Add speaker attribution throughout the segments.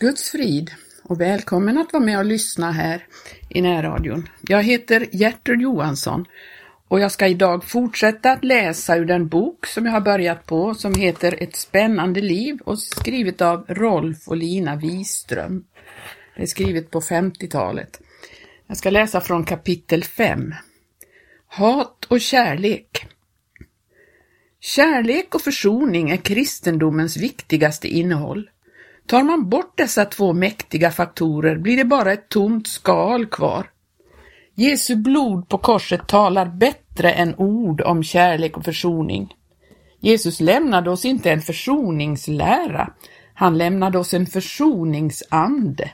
Speaker 1: Guds frid och välkommen att vara med och lyssna här i närradion. Jag heter Gertrud Johansson och jag ska idag fortsätta att läsa ur den bok som jag har börjat på som heter Ett spännande liv och skrivet av Rolf och Lina Wiström. Det är skrivet på 50-talet. Jag ska läsa från kapitel 5. Hat och kärlek. Kärlek och försoning är kristendomens viktigaste innehåll. Tar man bort dessa två mäktiga faktorer blir det bara ett tomt skal kvar. Jesu blod på korset talar bättre än ord om kärlek och försoning. Jesus lämnade oss inte en försoningslära, han lämnade oss en försoningsande.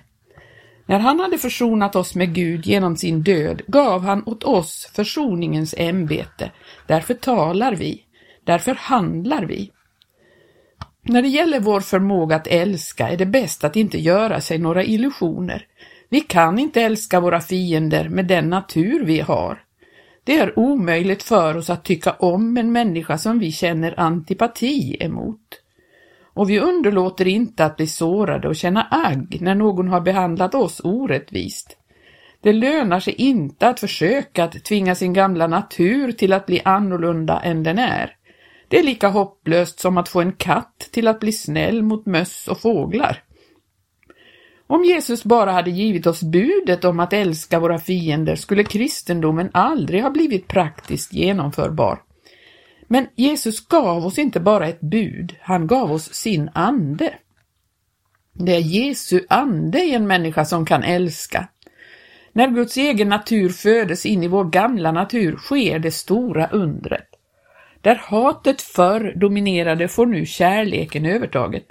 Speaker 1: När han hade försonat oss med Gud genom sin död gav han åt oss försoningens ämbete. Därför talar vi, därför handlar vi. När det gäller vår förmåga att älska är det bäst att inte göra sig några illusioner. Vi kan inte älska våra fiender med den natur vi har. Det är omöjligt för oss att tycka om en människa som vi känner antipati emot. Och vi underlåter inte att bli sårade och känna agg när någon har behandlat oss orättvist. Det lönar sig inte att försöka att tvinga sin gamla natur till att bli annorlunda än den är. Det är lika hopplöst som att få en katt till att bli snäll mot möss och fåglar. Om Jesus bara hade givit oss budet om att älska våra fiender skulle kristendomen aldrig ha blivit praktiskt genomförbar. Men Jesus gav oss inte bara ett bud, han gav oss sin ande. Det är Jesu ande i en människa som kan älska. När Guds egen natur födes in i vår gamla natur sker det stora undret. Där hatet förr dominerade får nu kärleken övertaget.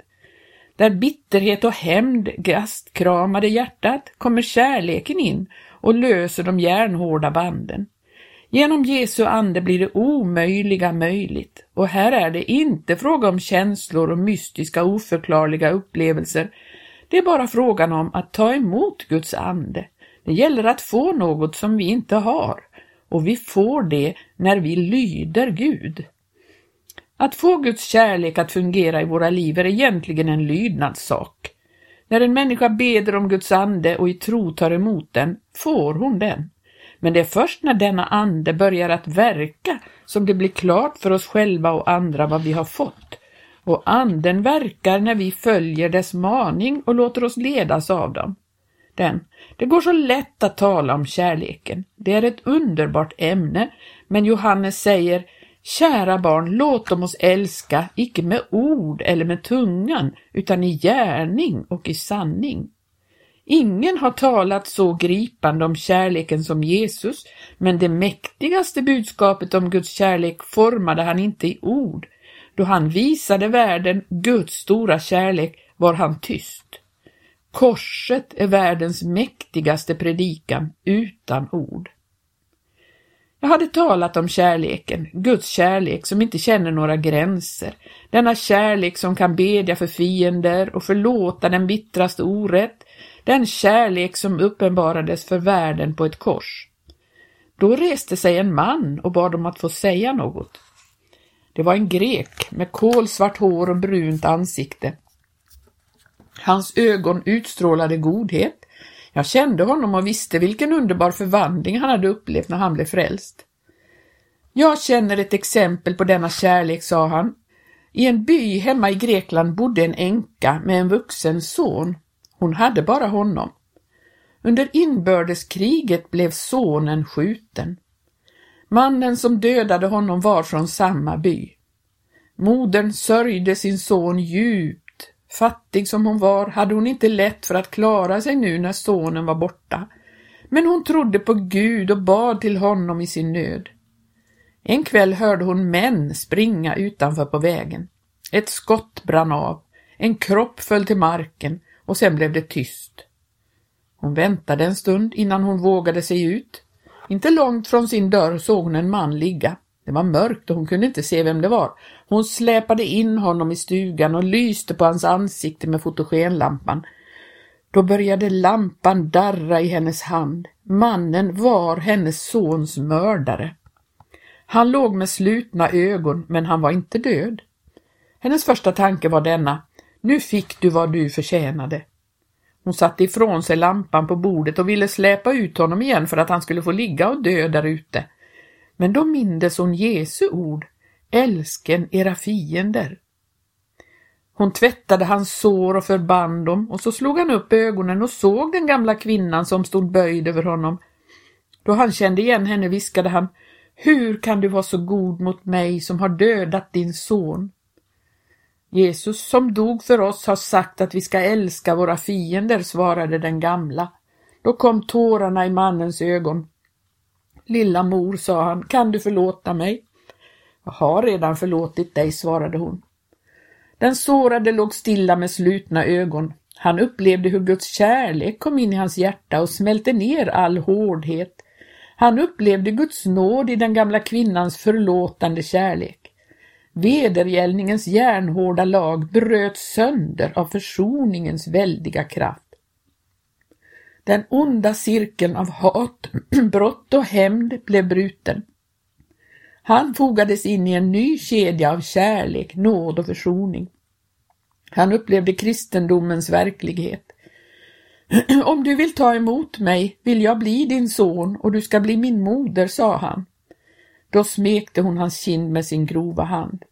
Speaker 1: Där bitterhet och hämnd gastkramade hjärtat kommer kärleken in och löser de järnhårda banden. Genom Jesu ande blir det omöjliga möjligt och här är det inte fråga om känslor och mystiska oförklarliga upplevelser. Det är bara frågan om att ta emot Guds ande. Det gäller att få något som vi inte har och vi får det när vi lyder Gud. Att få Guds kärlek att fungera i våra liv är egentligen en lydnadssak. När en människa beder om Guds ande och i tro tar emot den, får hon den. Men det är först när denna ande börjar att verka som det blir klart för oss själva och andra vad vi har fått. Och anden verkar när vi följer dess maning och låter oss ledas av dem. Den. Det går så lätt att tala om kärleken. Det är ett underbart ämne, men Johannes säger Kära barn, låt dem oss älska, icke med ord eller med tungan, utan i gärning och i sanning. Ingen har talat så gripande om kärleken som Jesus, men det mäktigaste budskapet om Guds kärlek formade han inte i ord. Då han visade världen Guds stora kärlek var han tyst. Korset är världens mäktigaste predikan utan ord. Jag hade talat om kärleken, Guds kärlek som inte känner några gränser. Denna kärlek som kan bedja för fiender och förlåta den bittraste orätt. Den kärlek som uppenbarades för världen på ett kors. Då reste sig en man och bad om att få säga något. Det var en grek med kolsvart hår och brunt ansikte. Hans ögon utstrålade godhet jag kände honom och visste vilken underbar förvandling han hade upplevt när han blev frälst. Jag känner ett exempel på denna kärlek, sa han. I en by hemma i Grekland bodde en änka med en vuxen son. Hon hade bara honom. Under inbördeskriget blev sonen skjuten. Mannen som dödade honom var från samma by. Modern sörjde sin son djupt Fattig som hon var hade hon inte lätt för att klara sig nu när sonen var borta. Men hon trodde på Gud och bad till honom i sin nöd. En kväll hörde hon män springa utanför på vägen. Ett skott brann av, en kropp föll till marken och sen blev det tyst. Hon väntade en stund innan hon vågade sig ut. Inte långt från sin dörr såg hon en man ligga. Det var mörkt och hon kunde inte se vem det var. Hon släpade in honom i stugan och lyste på hans ansikte med fotogenlampan. Då började lampan darra i hennes hand. Mannen var hennes sons mördare. Han låg med slutna ögon, men han var inte död. Hennes första tanke var denna. Nu fick du vad du förtjänade. Hon satte ifrån sig lampan på bordet och ville släpa ut honom igen för att han skulle få ligga och dö där ute. Men då mindes hon Jesu ord, älsken era fiender. Hon tvättade hans sår och förband dem och så slog han upp ögonen och såg den gamla kvinnan som stod böjd över honom. Då han kände igen henne viskade han Hur kan du vara så god mot mig som har dödat din son? Jesus som dog för oss har sagt att vi ska älska våra fiender, svarade den gamla. Då kom tårarna i mannens ögon. Lilla mor, sa han, kan du förlåta mig? Jag har redan förlåtit dig, svarade hon. Den sårade låg stilla med slutna ögon. Han upplevde hur Guds kärlek kom in i hans hjärta och smälte ner all hårdhet. Han upplevde Guds nåd i den gamla kvinnans förlåtande kärlek. Vedergällningens järnhårda lag bröts sönder av försoningens väldiga kraft. Den onda cirkeln av hat, brott och hämnd blev bruten. Han fogades in i en ny kedja av kärlek, nåd och försoning. Han upplevde kristendomens verklighet. Om du vill ta emot mig vill jag bli din son och du ska bli min moder, sa han. Då smekte hon hans kind med sin grova hand.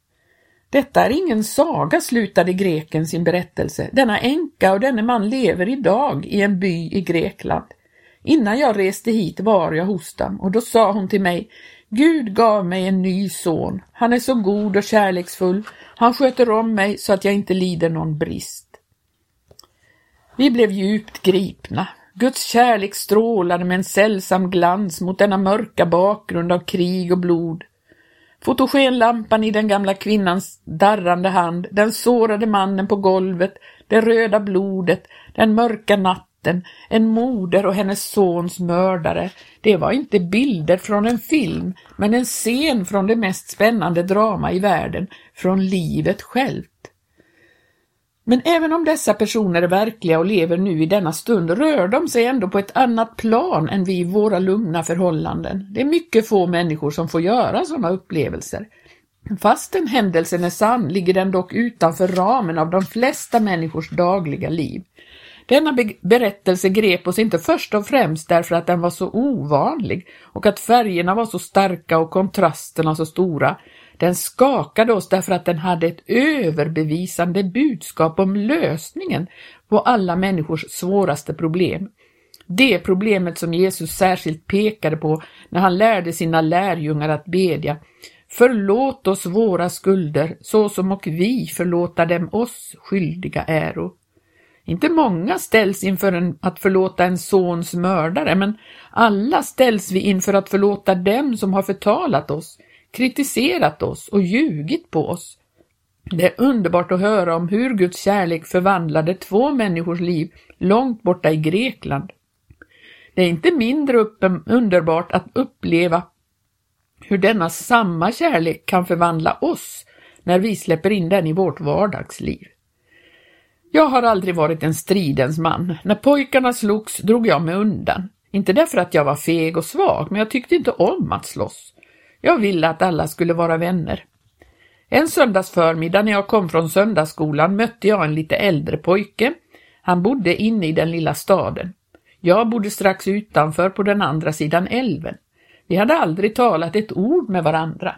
Speaker 1: Detta är ingen saga, slutade greken sin berättelse. Denna änka och denne man lever idag i en by i Grekland. Innan jag reste hit var jag hos dem och då sa hon till mig Gud gav mig en ny son. Han är så god och kärleksfull. Han sköter om mig så att jag inte lider någon brist. Vi blev djupt gripna. Guds kärlek strålade med en sällsam glans mot denna mörka bakgrund av krig och blod. Fotogenlampan i den gamla kvinnans darrande hand, den sårade mannen på golvet, det röda blodet, den mörka natten, en moder och hennes sons mördare. Det var inte bilder från en film, men en scen från det mest spännande drama i världen, från livet självt. Men även om dessa personer är verkliga och lever nu i denna stund rör de sig ändå på ett annat plan än vi i våra lugna förhållanden. Det är mycket få människor som får göra sådana upplevelser. Fastän händelsen är sann ligger den dock utanför ramen av de flesta människors dagliga liv. Denna be berättelse grep oss inte först och främst därför att den var så ovanlig och att färgerna var så starka och kontrasterna så stora, den skakade oss därför att den hade ett överbevisande budskap om lösningen på alla människors svåraste problem. Det problemet som Jesus särskilt pekade på när han lärde sina lärjungar att bedja. Förlåt oss våra skulder så som och vi förlåta dem oss skyldiga äro. Inte många ställs inför en, att förlåta en sons mördare, men alla ställs vi inför att förlåta dem som har förtalat oss, kritiserat oss och ljugit på oss. Det är underbart att höra om hur Guds kärlek förvandlade två människors liv långt borta i Grekland. Det är inte mindre underbart att uppleva hur denna samma kärlek kan förvandla oss när vi släpper in den i vårt vardagsliv. Jag har aldrig varit en stridens man. När pojkarna slogs drog jag mig undan. Inte därför att jag var feg och svag, men jag tyckte inte om att slåss. Jag ville att alla skulle vara vänner. En söndagsförmiddag när jag kom från söndagsskolan mötte jag en lite äldre pojke. Han bodde inne i den lilla staden. Jag bodde strax utanför på den andra sidan älven. Vi hade aldrig talat ett ord med varandra.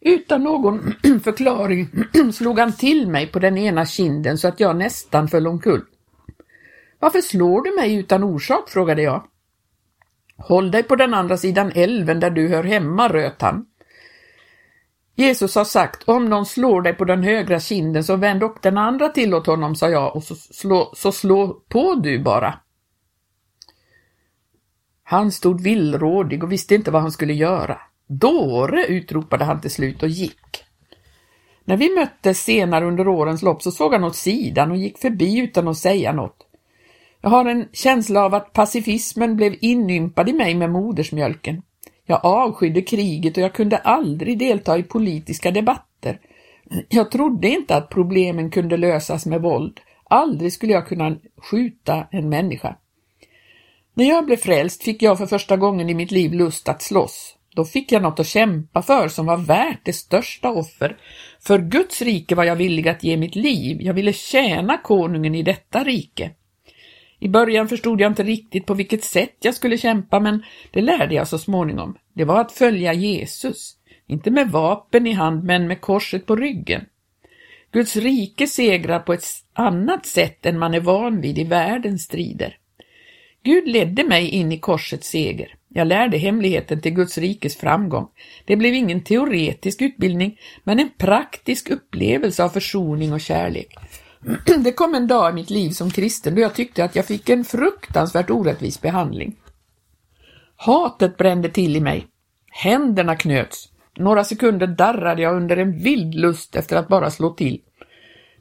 Speaker 1: Utan någon förklaring slog han till mig på den ena kinden så att jag nästan föll omkull. Varför slår du mig utan orsak? frågade jag. Håll dig på den andra sidan älven där du hör hemma, röt han. Jesus har sagt, om någon slår dig på den högra kinden så vänd upp den andra till åt honom, sa jag, och så slå, så slå på du bara. Han stod villrådig och visste inte vad han skulle göra. Dåre, utropade han till slut och gick. När vi möttes senare under årens lopp så såg han åt sidan och gick förbi utan att säga något. Jag har en känsla av att pacifismen blev inympad i mig med modersmjölken. Jag avskydde kriget och jag kunde aldrig delta i politiska debatter. Jag trodde inte att problemen kunde lösas med våld. Aldrig skulle jag kunna skjuta en människa. När jag blev frälst fick jag för första gången i mitt liv lust att slåss. Då fick jag något att kämpa för som var värt det största offer. För Guds rike var jag villig att ge mitt liv. Jag ville tjäna konungen i detta rike. I början förstod jag inte riktigt på vilket sätt jag skulle kämpa, men det lärde jag så småningom. Det var att följa Jesus, inte med vapen i hand, men med korset på ryggen. Guds rike segrar på ett annat sätt än man är van vid i världens strider. Gud ledde mig in i korsets seger. Jag lärde hemligheten till Guds rikes framgång. Det blev ingen teoretisk utbildning, men en praktisk upplevelse av försoning och kärlek. Det kom en dag i mitt liv som kristen då jag tyckte att jag fick en fruktansvärt orättvis behandling. Hatet brände till i mig. Händerna knöts. Några sekunder darrade jag under en vild lust efter att bara slå till.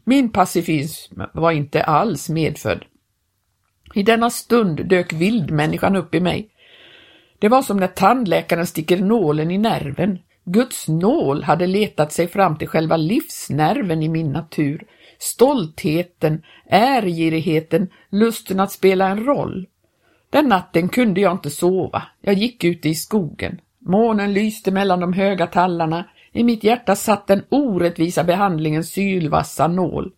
Speaker 1: Min pacifism var inte alls medfödd. I denna stund dök vildmänniskan upp i mig. Det var som när tandläkaren sticker nålen i nerven. Guds nål hade letat sig fram till själva livsnerven i min natur. Stoltheten, ärgirigheten, lusten att spela en roll. Den natten kunde jag inte sova. Jag gick ute i skogen. Månen lyste mellan de höga tallarna. I mitt hjärta satt den orättvisa behandlingens sylvassa nål.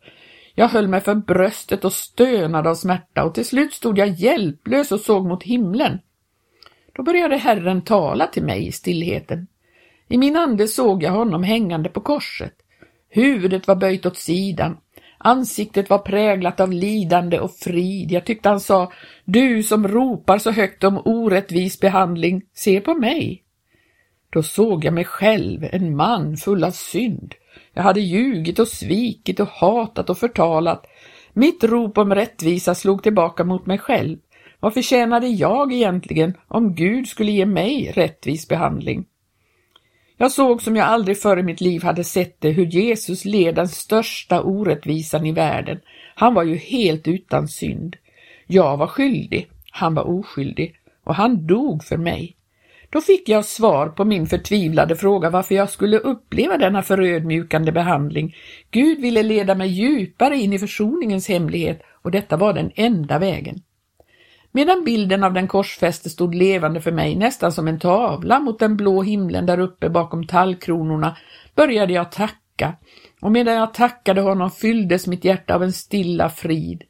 Speaker 1: Jag höll mig för bröstet och stönade av smärta och till slut stod jag hjälplös och såg mot himlen. Då började Herren tala till mig i stillheten. I min ande såg jag honom hängande på korset. Huvudet var böjt åt sidan. Ansiktet var präglat av lidande och frid. Jag tyckte han sa, du som ropar så högt om orättvis behandling, se på mig. Då såg jag mig själv, en man full av synd. Jag hade ljugit och svikit och hatat och förtalat. Mitt rop om rättvisa slog tillbaka mot mig själv. Vad förtjänade jag egentligen om Gud skulle ge mig rättvis behandling? Jag såg som jag aldrig förr i mitt liv hade sett det hur Jesus led den största orättvisan i världen. Han var ju helt utan synd. Jag var skyldig, han var oskyldig och han dog för mig. Då fick jag svar på min förtvivlade fråga varför jag skulle uppleva denna förödmjukande behandling. Gud ville leda mig djupare in i försoningens hemlighet och detta var den enda vägen. Medan bilden av den korsfäste stod levande för mig nästan som en tavla mot den blå himlen där uppe bakom tallkronorna började jag tacka och medan jag tackade honom fylldes mitt hjärta av en stilla frid.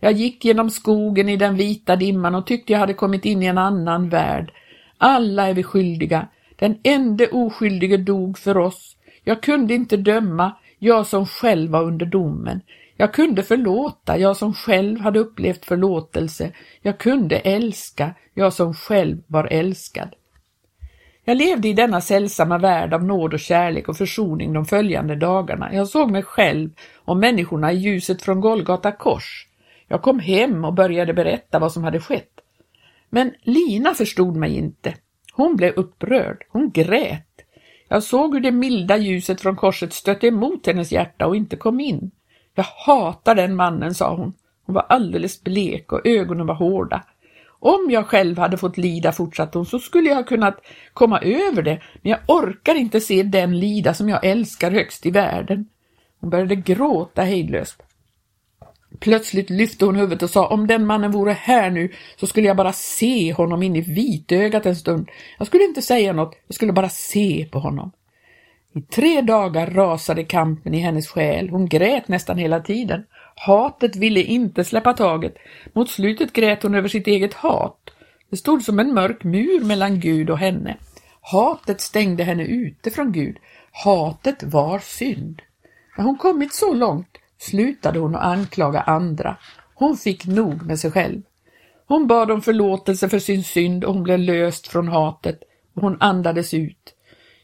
Speaker 1: Jag gick genom skogen i den vita dimman och tyckte jag hade kommit in i en annan värld. Alla är vi skyldiga. Den ende oskyldige dog för oss. Jag kunde inte döma, jag som själv var under domen. Jag kunde förlåta, jag som själv hade upplevt förlåtelse. Jag kunde älska, jag som själv var älskad. Jag levde i denna sällsamma värld av nåd och kärlek och försoning de följande dagarna. Jag såg mig själv och människorna i ljuset från Golgata kors. Jag kom hem och började berätta vad som hade skett. Men Lina förstod mig inte. Hon blev upprörd, hon grät. Jag såg hur det milda ljuset från korset stötte emot hennes hjärta och inte kom in. Jag hatar den mannen, sa hon. Hon var alldeles blek och ögonen var hårda. Om jag själv hade fått lida, fortsatte hon, så skulle jag ha kunnat komma över det, men jag orkar inte se den lida som jag älskar högst i världen. Hon började gråta hejdlöst. Plötsligt lyfte hon huvudet och sa, om den mannen vore här nu så skulle jag bara se honom in i vitögat en stund. Jag skulle inte säga något, jag skulle bara se på honom. I tre dagar rasade kampen i hennes själ. Hon grät nästan hela tiden. Hatet ville inte släppa taget. Mot slutet grät hon över sitt eget hat. Det stod som en mörk mur mellan Gud och henne. Hatet stängde henne ute från Gud. Hatet var synd. När hon kommit så långt slutade hon att anklaga andra. Hon fick nog med sig själv. Hon bad om förlåtelse för sin synd och hon blev löst från hatet och hon andades ut.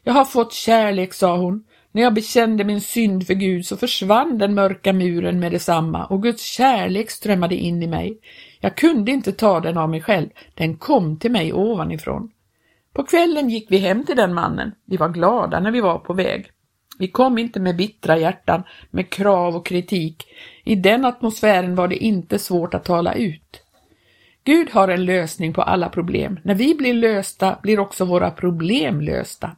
Speaker 1: Jag har fått kärlek, sa hon. När jag bekände min synd för Gud så försvann den mörka muren med detsamma och Guds kärlek strömmade in i mig. Jag kunde inte ta den av mig själv, den kom till mig ovanifrån. På kvällen gick vi hem till den mannen. Vi var glada när vi var på väg. Vi kom inte med bittra hjärtan, med krav och kritik. I den atmosfären var det inte svårt att tala ut. Gud har en lösning på alla problem. När vi blir lösta blir också våra problem lösta.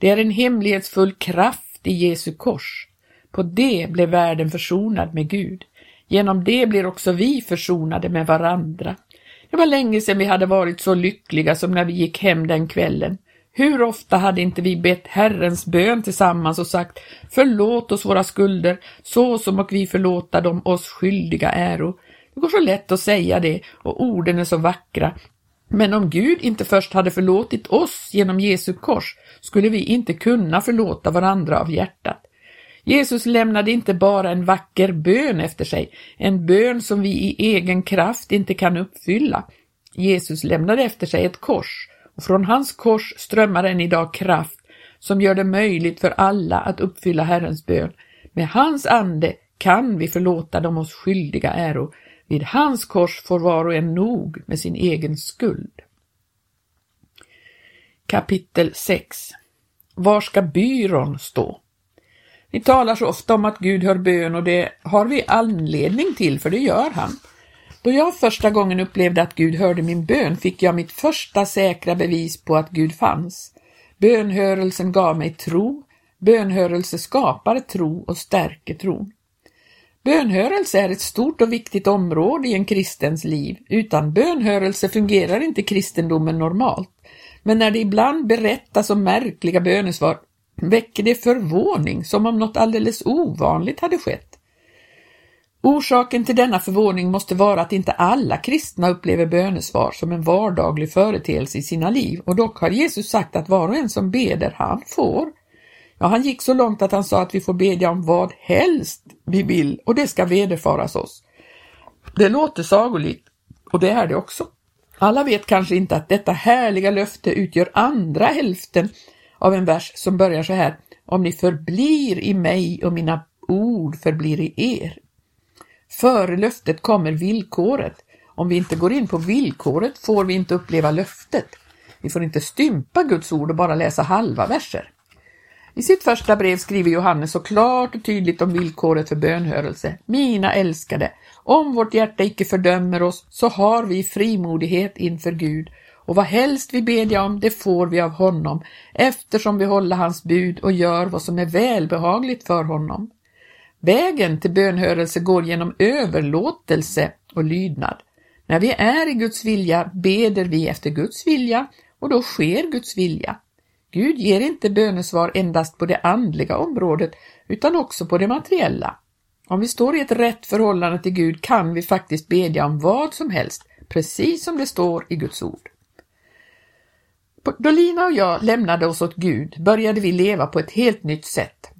Speaker 1: Det är en hemlighetsfull kraft i Jesu kors. På det blev världen försonad med Gud. Genom det blir också vi försonade med varandra. Det var länge sedan vi hade varit så lyckliga som när vi gick hem den kvällen. Hur ofta hade inte vi bett Herrens bön tillsammans och sagt Förlåt oss våra skulder, så som och vi förlåta dem oss skyldiga äro. Det går så lätt att säga det och orden är så vackra. Men om Gud inte först hade förlåtit oss genom Jesu kors skulle vi inte kunna förlåta varandra av hjärtat. Jesus lämnade inte bara en vacker bön efter sig, en bön som vi i egen kraft inte kan uppfylla. Jesus lämnade efter sig ett kors och från hans kors strömmar än idag kraft som gör det möjligt för alla att uppfylla Herrens bön. Med hans ande kan vi förlåta de oss skyldiga äro. Vid hans kors får var och en nog med sin egen skuld. Kapitel 6 Var ska byrån stå? Vi talar så ofta om att Gud hör bön och det har vi anledning till, för det gör han. Då jag första gången upplevde att Gud hörde min bön fick jag mitt första säkra bevis på att Gud fanns. Bönhörelsen gav mig tro, bönhörelse skapar tro och stärker tron. Bönhörelse är ett stort och viktigt område i en kristens liv. Utan bönhörelse fungerar inte kristendomen normalt. Men när det ibland berättas om märkliga bönesvar väcker det förvåning som om något alldeles ovanligt hade skett. Orsaken till denna förvåning måste vara att inte alla kristna upplever bönesvar som en vardaglig företeelse i sina liv och dock har Jesus sagt att var och en som beder, han får. Ja, han gick så långt att han sa att vi får bedja om vad helst vi vill och det ska vederfaras oss. Det låter sagolikt och det är det också. Alla vet kanske inte att detta härliga löfte utgör andra hälften av en vers som börjar så här. Om ni förblir i mig och mina ord förblir i er. Före löftet kommer villkoret. Om vi inte går in på villkoret får vi inte uppleva löftet. Vi får inte stympa Guds ord och bara läsa halva verser. I sitt första brev skriver Johannes så klart och tydligt om villkoret för bönhörelse. Mina älskade, om vårt hjärta icke fördömer oss så har vi frimodighet inför Gud och vad helst vi bedja om, det får vi av honom, eftersom vi håller hans bud och gör vad som är välbehagligt för honom. Vägen till bönhörelse går genom överlåtelse och lydnad. När vi är i Guds vilja beder vi efter Guds vilja och då sker Guds vilja. Gud ger inte bönesvar endast på det andliga området utan också på det materiella. Om vi står i ett rätt förhållande till Gud kan vi faktiskt bedja om vad som helst, precis som det står i Guds ord. Då Lina och jag lämnade oss åt Gud började vi leva på ett helt nytt sätt.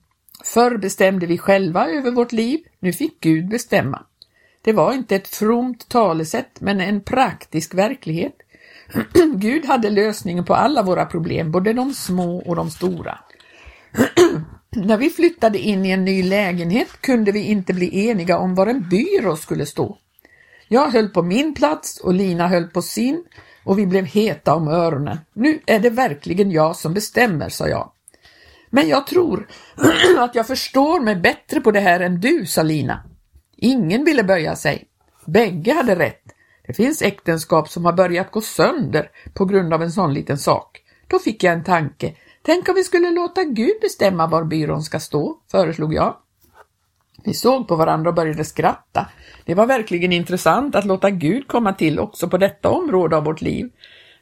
Speaker 1: Förr bestämde vi själva över vårt liv, nu fick Gud bestämma. Det var inte ett fromt talesätt, men en praktisk verklighet. Gud hade lösningen på alla våra problem, både de små och de stora. När vi flyttade in i en ny lägenhet kunde vi inte bli eniga om var en byrå skulle stå. Jag höll på min plats och Lina höll på sin och vi blev heta om öronen. Nu är det verkligen jag som bestämmer, sa jag. Men jag tror att jag förstår mig bättre på det här än du, sa Lina. Ingen ville böja sig. Bägge hade rätt. Det finns äktenskap som har börjat gå sönder på grund av en sån liten sak. Då fick jag en tanke. Tänk om vi skulle låta Gud bestämma var byrån ska stå, föreslog jag. Vi såg på varandra och började skratta. Det var verkligen intressant att låta Gud komma till också på detta område av vårt liv.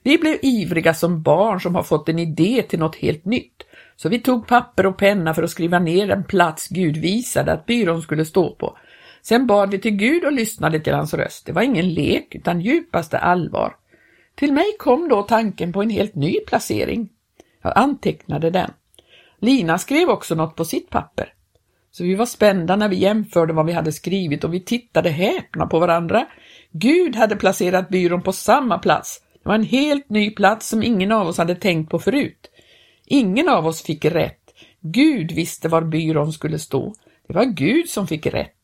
Speaker 1: Vi blev ivriga som barn som har fått en idé till något helt nytt. Så vi tog papper och penna för att skriva ner en plats Gud visade att byrån skulle stå på. Sen bad vi till Gud och lyssnade till hans röst. Det var ingen lek utan djupaste allvar. Till mig kom då tanken på en helt ny placering. Jag antecknade den. Lina skrev också något på sitt papper. Så vi var spända när vi jämförde vad vi hade skrivit och vi tittade häpna på varandra. Gud hade placerat byrån på samma plats. Det var en helt ny plats som ingen av oss hade tänkt på förut. Ingen av oss fick rätt. Gud visste var byrån skulle stå. Det var Gud som fick rätt.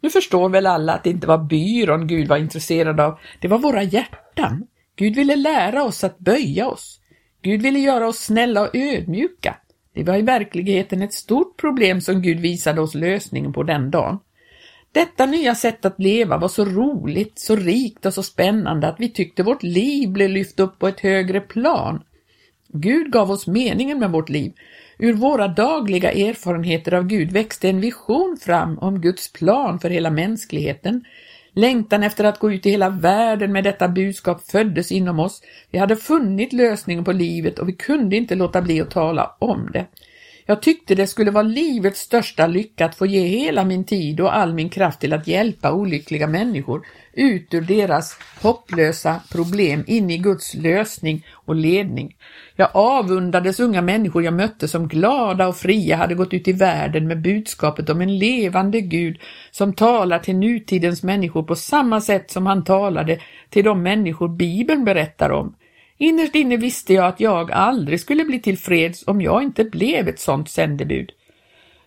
Speaker 1: Nu förstår väl alla att det inte var byrån Gud var intresserad av, det var våra hjärtan. Gud ville lära oss att böja oss. Gud ville göra oss snälla och ödmjuka. Det var i verkligheten ett stort problem som Gud visade oss lösningen på den dagen. Detta nya sätt att leva var så roligt, så rikt och så spännande att vi tyckte vårt liv blev lyft upp på ett högre plan. Gud gav oss meningen med vårt liv. Ur våra dagliga erfarenheter av Gud växte en vision fram om Guds plan för hela mänskligheten. Längtan efter att gå ut i hela världen med detta budskap föddes inom oss. Vi hade funnit lösningen på livet och vi kunde inte låta bli att tala om det. Jag tyckte det skulle vara livets största lycka att få ge hela min tid och all min kraft till att hjälpa olyckliga människor ut ur deras hopplösa problem in i Guds lösning och ledning. Jag avundades unga människor jag mötte som glada och fria hade gått ut i världen med budskapet om en levande Gud som talar till nutidens människor på samma sätt som han talade till de människor Bibeln berättar om. Innerst inne visste jag att jag aldrig skulle bli tillfreds om jag inte blev ett sådant sändebud.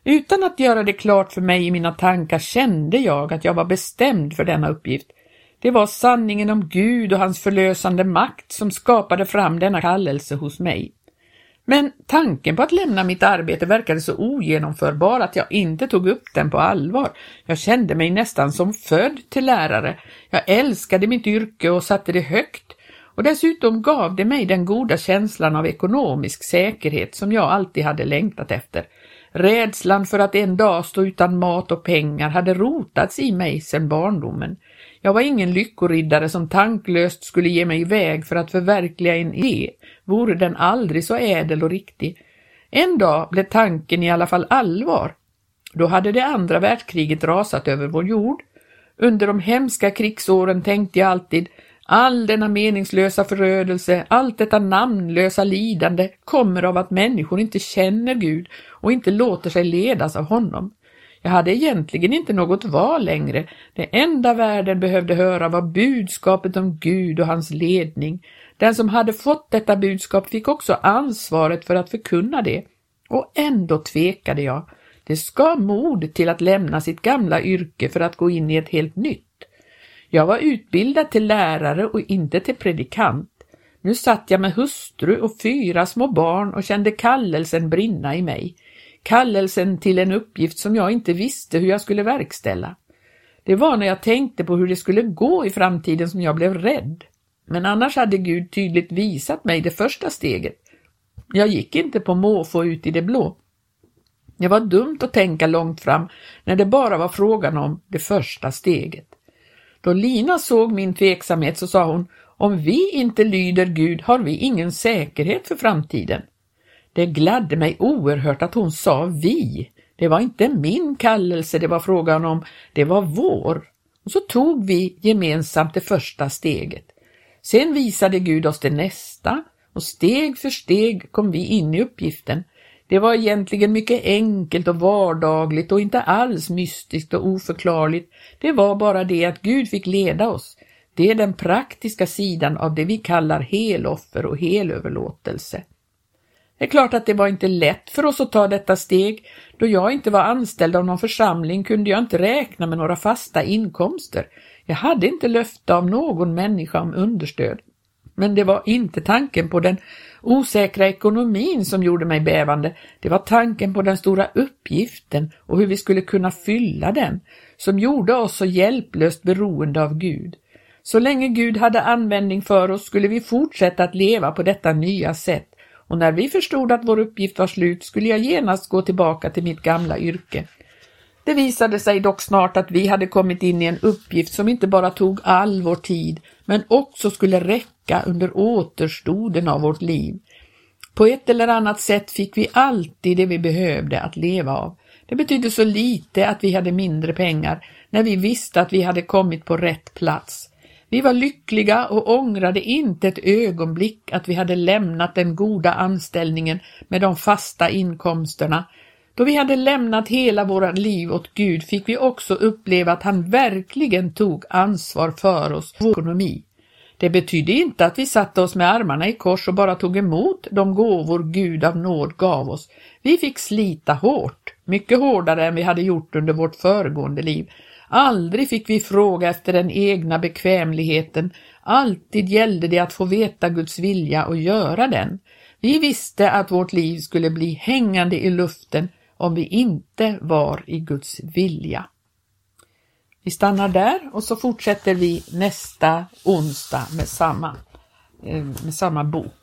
Speaker 1: Utan att göra det klart för mig i mina tankar kände jag att jag var bestämd för denna uppgift. Det var sanningen om Gud och hans förlösande makt som skapade fram denna kallelse hos mig. Men tanken på att lämna mitt arbete verkade så ogenomförbar att jag inte tog upp den på allvar. Jag kände mig nästan som född till lärare. Jag älskade mitt yrke och satte det högt och dessutom gav det mig den goda känslan av ekonomisk säkerhet som jag alltid hade längtat efter. Rädslan för att en dag stå utan mat och pengar hade rotats i mig sedan barndomen. Jag var ingen lyckoriddare som tanklöst skulle ge mig iväg för att förverkliga en idé, vore den aldrig så ädel och riktig. En dag blev tanken i alla fall allvar. Då hade det andra världskriget rasat över vår jord. Under de hemska krigsåren tänkte jag alltid All denna meningslösa förödelse, allt detta namnlösa lidande kommer av att människor inte känner Gud och inte låter sig ledas av honom. Jag hade egentligen inte något val längre. Det enda världen behövde höra var budskapet om Gud och hans ledning. Den som hade fått detta budskap fick också ansvaret för att förkunna det. Och ändå tvekade jag. Det ska mod till att lämna sitt gamla yrke för att gå in i ett helt nytt. Jag var utbildad till lärare och inte till predikant. Nu satt jag med hustru och fyra små barn och kände kallelsen brinna i mig. Kallelsen till en uppgift som jag inte visste hur jag skulle verkställa. Det var när jag tänkte på hur det skulle gå i framtiden som jag blev rädd. Men annars hade Gud tydligt visat mig det första steget. Jag gick inte på måfå ut i det blå. Det var dumt att tänka långt fram när det bara var frågan om det första steget. Då Lina såg min tveksamhet så sa hon, om vi inte lyder Gud har vi ingen säkerhet för framtiden. Det gladde mig oerhört att hon sa vi. Det var inte min kallelse det var frågan om, det var vår. Och så tog vi gemensamt det första steget. Sen visade Gud oss det nästa och steg för steg kom vi in i uppgiften det var egentligen mycket enkelt och vardagligt och inte alls mystiskt och oförklarligt. Det var bara det att Gud fick leda oss. Det är den praktiska sidan av det vi kallar heloffer och helöverlåtelse. Det är klart att det var inte lätt för oss att ta detta steg. Då jag inte var anställd av någon församling kunde jag inte räkna med några fasta inkomster. Jag hade inte löfte av någon människa om understöd. Men det var inte tanken på den osäkra ekonomin som gjorde mig bävande. Det var tanken på den stora uppgiften och hur vi skulle kunna fylla den som gjorde oss så hjälplöst beroende av Gud. Så länge Gud hade användning för oss skulle vi fortsätta att leva på detta nya sätt och när vi förstod att vår uppgift var slut skulle jag genast gå tillbaka till mitt gamla yrke. Det visade sig dock snart att vi hade kommit in i en uppgift som inte bara tog all vår tid, men också skulle räcka under återstoden av vårt liv. På ett eller annat sätt fick vi alltid det vi behövde att leva av. Det betydde så lite att vi hade mindre pengar när vi visste att vi hade kommit på rätt plats. Vi var lyckliga och ångrade inte ett ögonblick att vi hade lämnat den goda anställningen med de fasta inkomsterna då vi hade lämnat hela våra liv åt Gud fick vi också uppleva att han verkligen tog ansvar för oss, vår ekonomi. Det betydde inte att vi satte oss med armarna i kors och bara tog emot de gåvor Gud av nåd gav oss. Vi fick slita hårt, mycket hårdare än vi hade gjort under vårt föregående liv. Aldrig fick vi fråga efter den egna bekvämligheten, alltid gällde det att få veta Guds vilja och göra den. Vi visste att vårt liv skulle bli hängande i luften om vi inte var i Guds vilja. Vi stannar där och så fortsätter vi nästa onsdag med samma, eh, med samma bok.